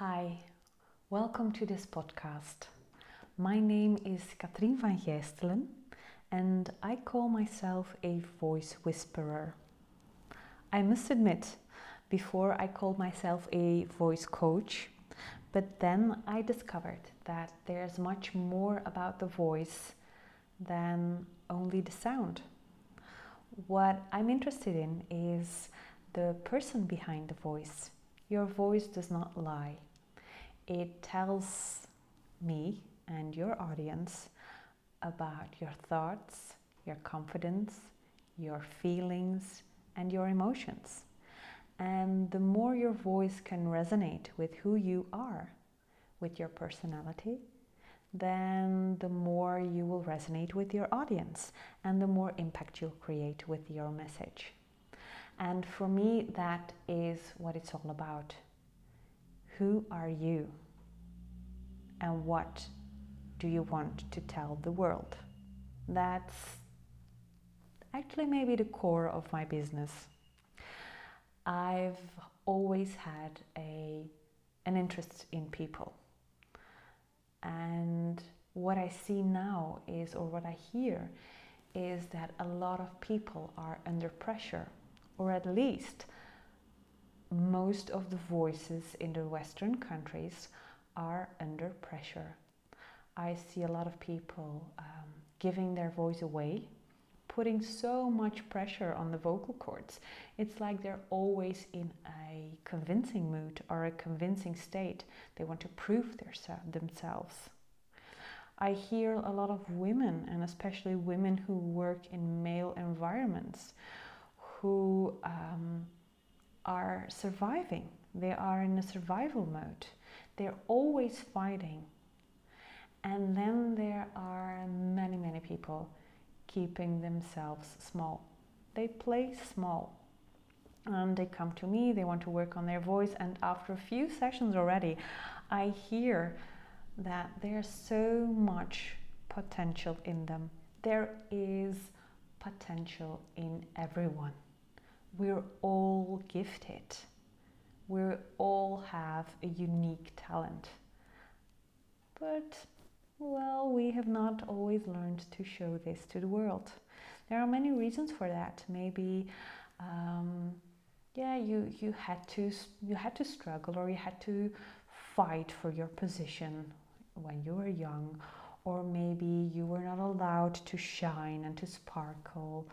Hi, welcome to this podcast. My name is Katrien van Gijstelen and I call myself a voice whisperer. I must admit, before I called myself a voice coach, but then I discovered that there's much more about the voice than only the sound. What I'm interested in is the person behind the voice. Your voice does not lie. It tells me and your audience about your thoughts, your confidence, your feelings, and your emotions. And the more your voice can resonate with who you are, with your personality, then the more you will resonate with your audience and the more impact you'll create with your message. And for me, that is what it's all about. Who are you? And what do you want to tell the world? That's actually maybe the core of my business. I've always had a, an interest in people. And what I see now is, or what I hear, is that a lot of people are under pressure or at least most of the voices in the Western countries are under pressure. I see a lot of people um, giving their voice away, putting so much pressure on the vocal cords. It's like they're always in a convincing mood or a convincing state. They want to prove their, themselves. I hear a lot of women, and especially women who work in male environments, who um, are surviving. They are in a survival mode. They're always fighting. And then there are many, many people keeping themselves small. They play small. And they come to me, they want to work on their voice. And after a few sessions already, I hear that there's so much potential in them. There is potential in everyone we're all gifted. We all have a unique talent. But, well, we have not always learned to show this to the world. There are many reasons for that. Maybe, um, yeah, you, you had to you had to struggle or you had to fight for your position when you were young, or maybe you were not allowed to shine and to sparkle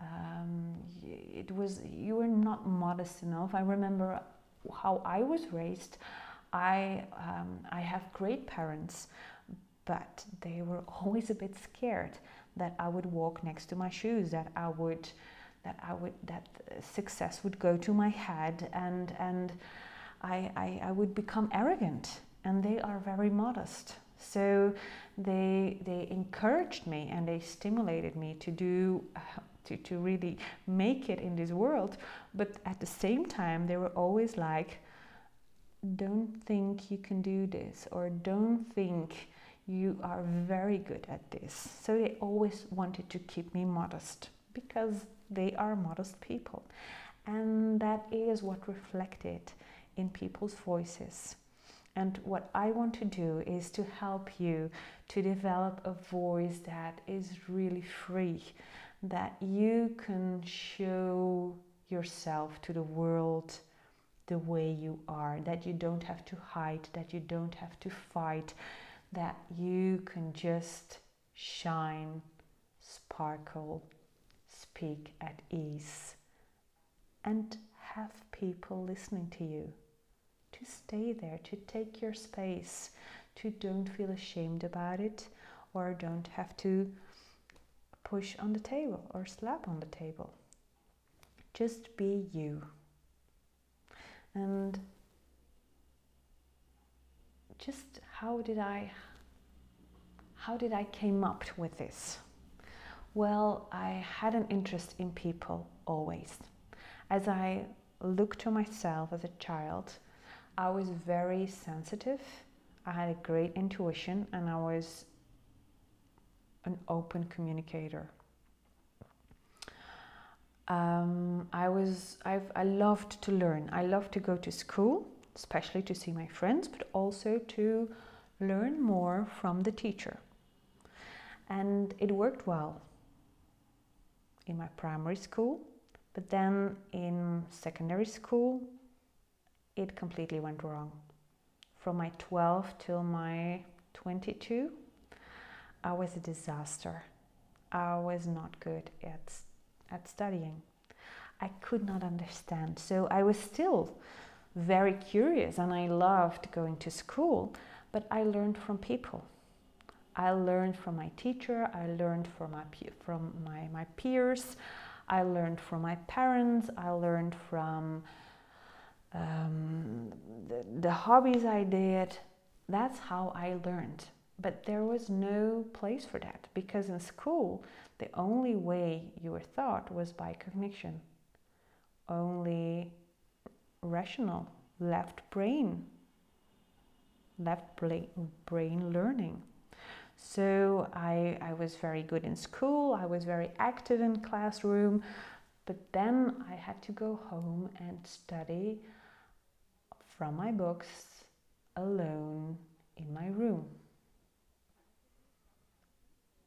um, it was you were not modest enough. I remember how I was raised. I um, I have great parents, but they were always a bit scared that I would walk next to my shoes, that I would that I would that success would go to my head, and and I, I, I would become arrogant. And they are very modest. So they they encouraged me and they stimulated me to do to, to really make it in this world. But at the same time, they were always like, don't think you can do this, or don't think you are very good at this. So they always wanted to keep me modest because they are modest people. And that is what reflected in people's voices. And what I want to do is to help you to develop a voice that is really free, that you can show yourself to the world the way you are, that you don't have to hide, that you don't have to fight, that you can just shine, sparkle, speak at ease, and have people listening to you. To stay there, to take your space, to don't feel ashamed about it, or don't have to push on the table or slap on the table. Just be you. And just how did I how did I came up with this? Well, I had an interest in people always. As I looked to myself as a child, I was very sensitive. I had a great intuition and I was an open communicator. Um, I was I've, I loved to learn. I loved to go to school. especially to see my friends, but also to learn more from the teacher. And it worked well in my primary school, but then in secondary school, it completely went wrong. From my 12 till my 22, I was a disaster. I was not good at, at studying. I could not understand. So I was still very curious and I loved going to school, but I learned from people. I learned from my teacher, I learned from my, from my, my peers, I learned from my parents, I learned from um, the, the hobbies I did. That's how I learned. But there was no place for that because in school, the only way you were taught was by cognition, only rational, left brain, left brain learning. So I, I was very good in school, I was very active in classroom, but then I had to go home and study from my books alone in my room.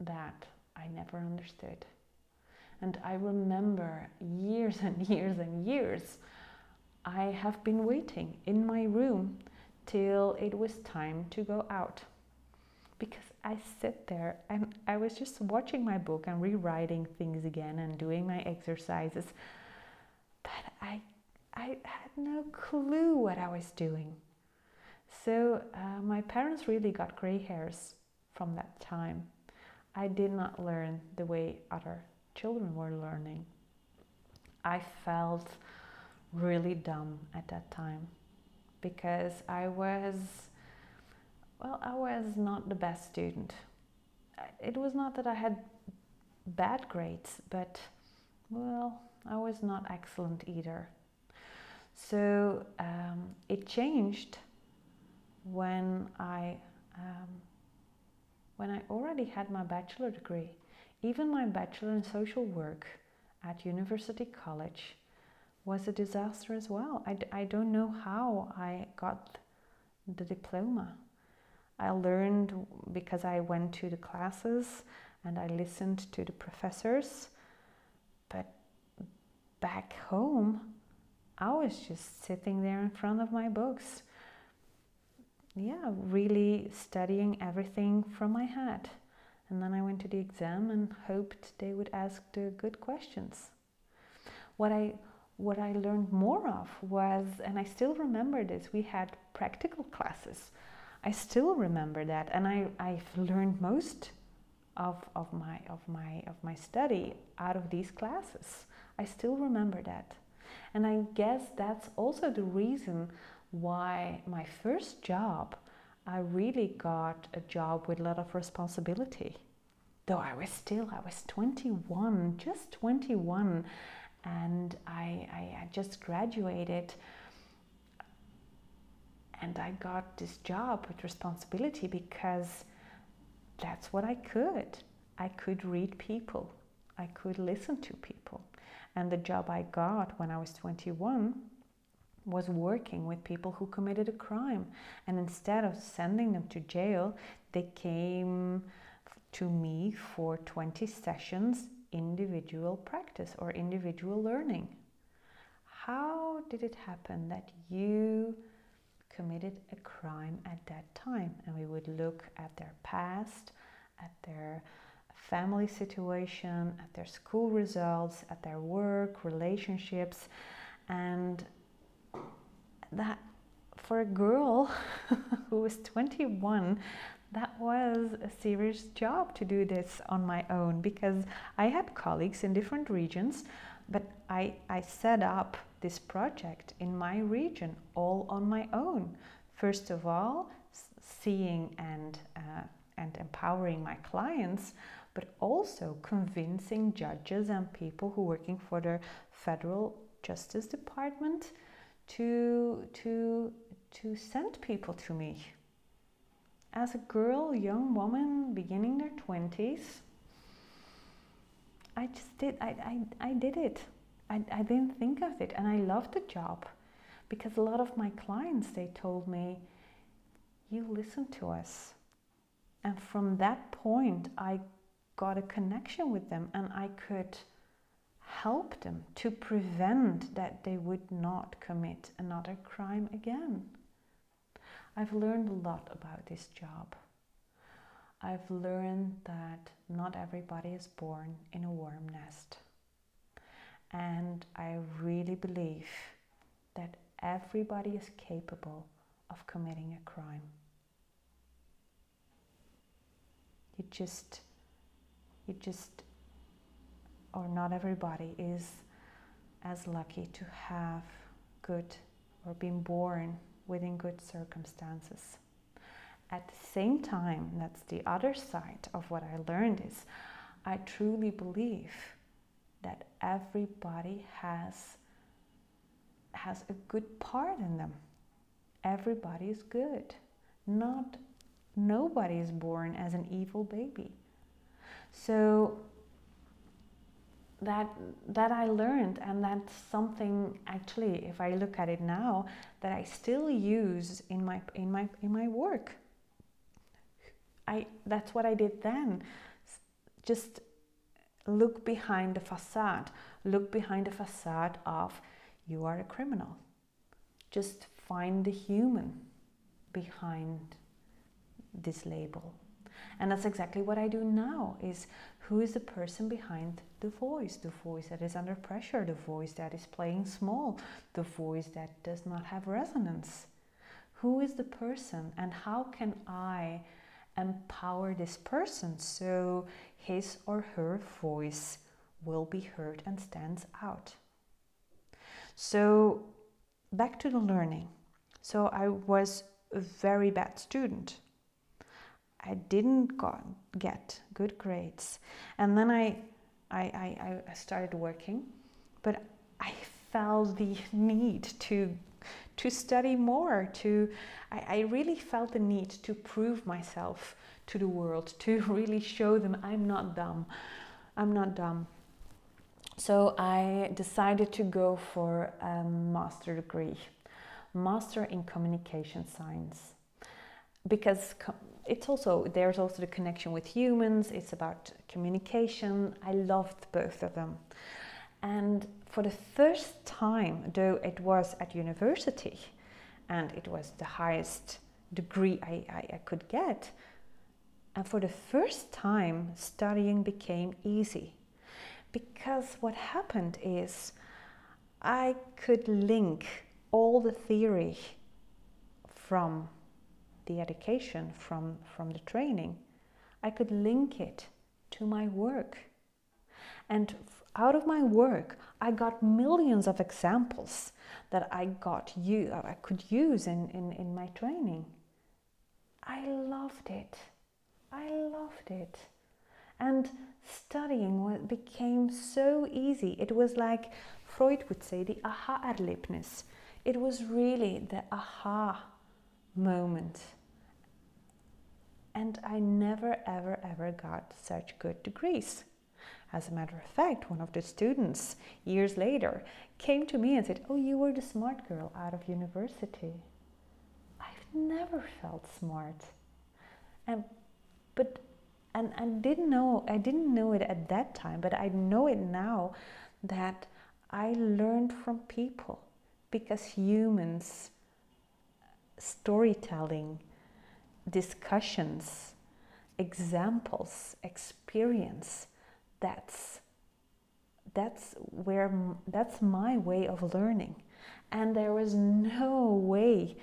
That I never understood. And I remember years and years and years, I have been waiting in my room till it was time to go out. Because I sit there and I was just watching my book and rewriting things again and doing my exercises. But I, I had no clue what I was doing. So uh, my parents really got gray hairs from that time. I did not learn the way other children were learning. I felt really dumb at that time because I was, well, I was not the best student. It was not that I had bad grades, but, well, I was not excellent either. So um, it changed when I um, when I already had my bachelor degree, even my bachelor in social work at University College was a disaster as well. I, I don't know how I got the diploma. I learned because I went to the classes and I listened to the professors, but back home, I was just sitting there in front of my books yeah, really studying everything from my head. And then I went to the exam and hoped they would ask the good questions. What I what I learned more of was, and I still remember this, we had practical classes. I still remember that, and I, I've learned most of, of my of my of my study out of these classes. I still remember that. And I guess that's also the reason why my first job, I really got a job with a lot of responsibility. Though I was still, I was 21, just 21, and I, I, I just graduated and I got this job with responsibility because that's what I could. I could read people, I could listen to people. And the job I got when I was 21 was working with people who committed a crime. And instead of sending them to jail, they came to me for 20 sessions individual practice or individual learning. How did it happen that you committed a crime at that time? And we would look at their past, at their family situation, at their school results, at their work, relationships, and that for a girl who was 21, that was a serious job to do this on my own because I had colleagues in different regions, but I, I set up this project in my region all on my own. First of all, seeing and, uh, and empowering my clients, but also convincing judges and people who are working for the federal justice department to to to send people to me. As a girl, young woman, beginning their twenties, I just did. I, I, I did it. I, I didn't think of it, and I loved the job because a lot of my clients they told me you listen to us and from that point i got a connection with them and i could help them to prevent that they would not commit another crime again. I've learned a lot about this job. I've learned that not everybody is born in a warm nest. And i really believe that everybody is capable of committing a crime. You just, you just, or not everybody is as lucky to have good or been born within good circumstances. At the same time, that's the other side of what I learned is I truly believe that everybody has has a good part in them. Everybody is good. Not nobody is born as an evil baby. So that that I learned and that's something actually if I look at it now that I still use in my in my in my work. I that's what I did then. Just look behind the facade. Look behind the facade of you are a criminal. Just find the human behind this label. And that's exactly what I do now is who is the person behind the voice, the voice that is under pressure, the voice that is playing small, the voice that does not have resonance. Who is the person and how can I empower this person so his or her voice will be heard and stands out? So, back to the learning. So, I was a very bad student. I didn't got, get good grades. And then I, I, I, I started working, but I felt the need to to study more to I, I, really felt the need to prove myself to the world to really show them i'm not dumb i'm not dumb so I decided to go for a master degree, master in communication science, because it's also there's also the connection with humans. It's about communication. I loved both of them, and for the first time, though it was at university, and it was the highest degree I, I, I could get, and for the first time, studying became easy because what happened is I could link all the theory from the education, from, from the training, I could link it to my work. And out of my work, I got millions of examples that I got you uh, I could use in, in, in my training. I loved it. I loved it. And studying became so easy. It was like Freud would say the aha erlebnis. It was really the aha moment. And I never, ever, ever got such good degrees. As a matter of fact, one of the students years later came to me and said, Oh, you were the smart girl out of university. I've never felt smart. And, but and I didn't know I didn't know it at that time, but I know it now that I learned from people because humans storytelling discussions examples experience that's that's where that's my way of learning and there was no way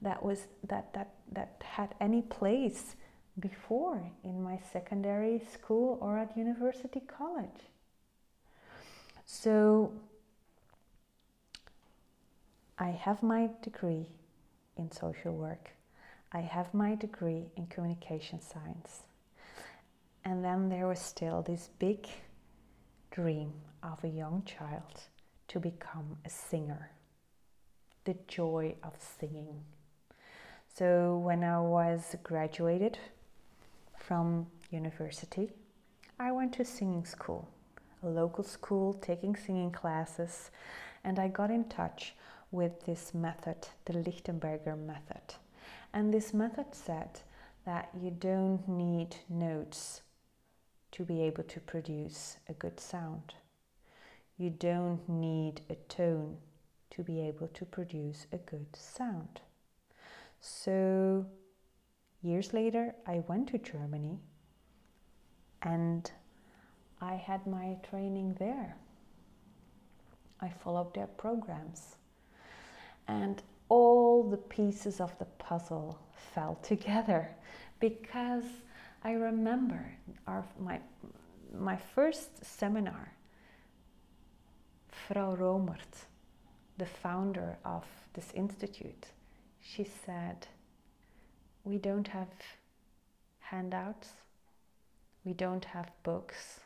that was that that that had any place before in my secondary school or at university college. So I have my degree in social work. I have my degree in communication science. And then there was still this big dream of a young child to become a singer. The joy of singing. So when I was graduated from university, I went to singing school, a local school taking singing classes, and I got in touch with this method, the Lichtenberger method. And this method said that you don't need notes to be able to produce a good sound. You don't need a tone to be able to produce a good sound. So, years later, I went to Germany and I had my training there. I followed their programs. And all the pieces of the puzzle fell together because I remember our, my, my first seminar, Frau Rohmert, the founder of this institute, she said, We don't have handouts, we don't have books.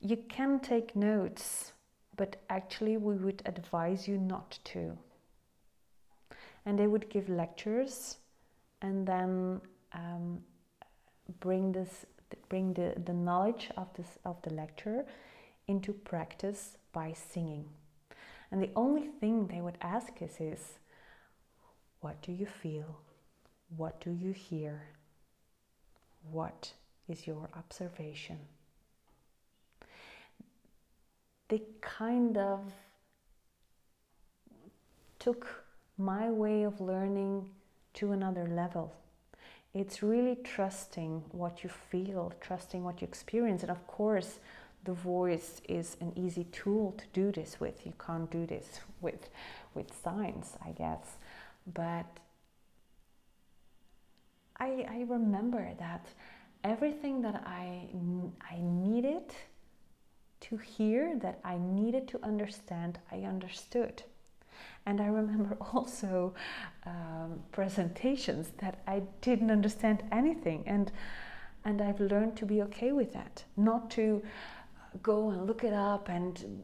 You can take notes, but actually, we would advise you not to. And they would give lectures and then um, bring this bring the, the knowledge of this of the lecture into practice by singing. And the only thing they would ask us is what do you feel? What do you hear? What is your observation? They kind of took my way of learning to another level. It's really trusting what you feel, trusting what you experience. And of course, the voice is an easy tool to do this with. You can't do this with, with signs, I guess. But I, I remember that everything that I, I needed to hear, that I needed to understand, I understood. And I remember also um, presentations that I didn't understand anything. And, and I've learned to be okay with that, not to go and look it up and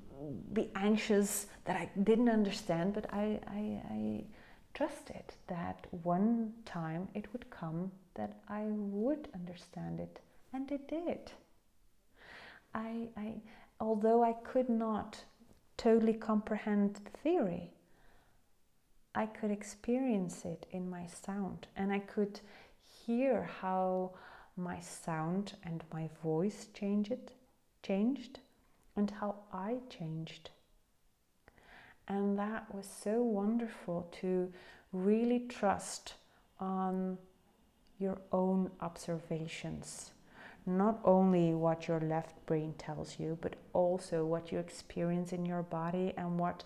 be anxious that I didn't understand, but I, I, I trusted that one time it would come that I would understand it, and it did. I, I, although I could not totally comprehend the theory, I could experience it in my sound, and I could hear how my sound and my voice changed changed and how I changed. And that was so wonderful to really trust on your own observations. Not only what your left brain tells you, but also what you experience in your body and what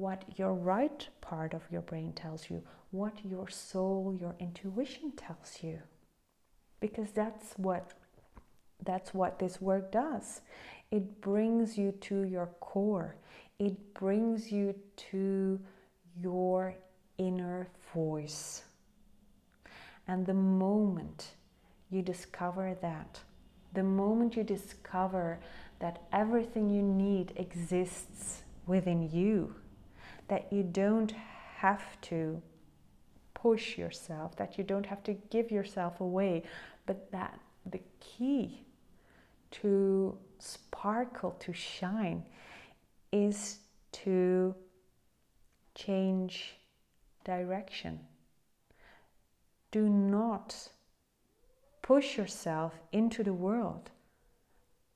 what your right part of your brain tells you, what your soul, your intuition tells you. Because that's what that's what this work does. It brings you to your core, it brings you to your inner voice. And the moment you discover that, the moment you discover that everything you need exists within you, that you don't have to push yourself, that you don't have to give yourself away, but that the key to sparkle, to shine, is to change direction. Do not push yourself into the world,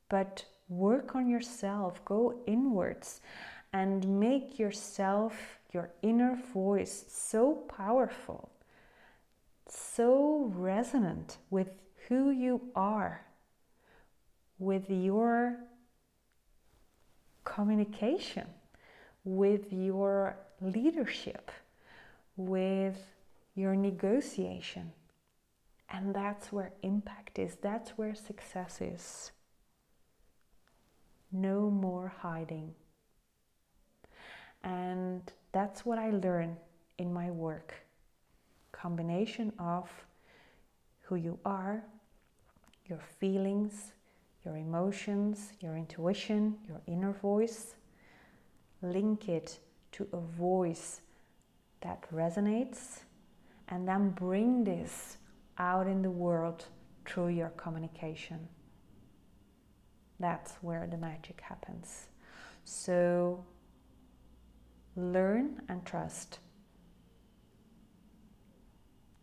but work on yourself, go inwards, and make yourself, your inner voice, so powerful, so resonant with who you are with your communication, with your leadership, with your negotiation. And that's where impact is, that's where success is. No more hiding. And that's what I learn in my work. Combination of who you are, your feelings, your emotions, your intuition, your inner voice. Link it to a voice that resonates, and then bring this out in the world through your communication. That's where the magic happens. So learn and trust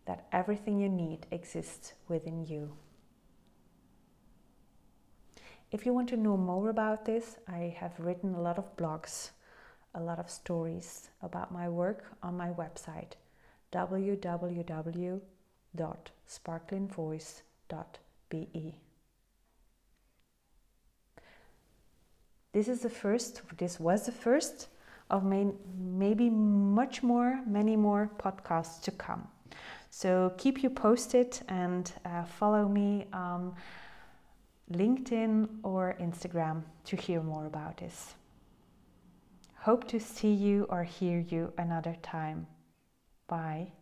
that everything you need exists within you. If you want to know more about this, I have written a lot of blogs, a lot of stories about my work on my website www.sparklingvoice.be. This is the first, this was the first of may, maybe much more, many more podcasts to come. So keep you posted and uh, follow me on LinkedIn or Instagram to hear more about this. Hope to see you or hear you another time. Bye.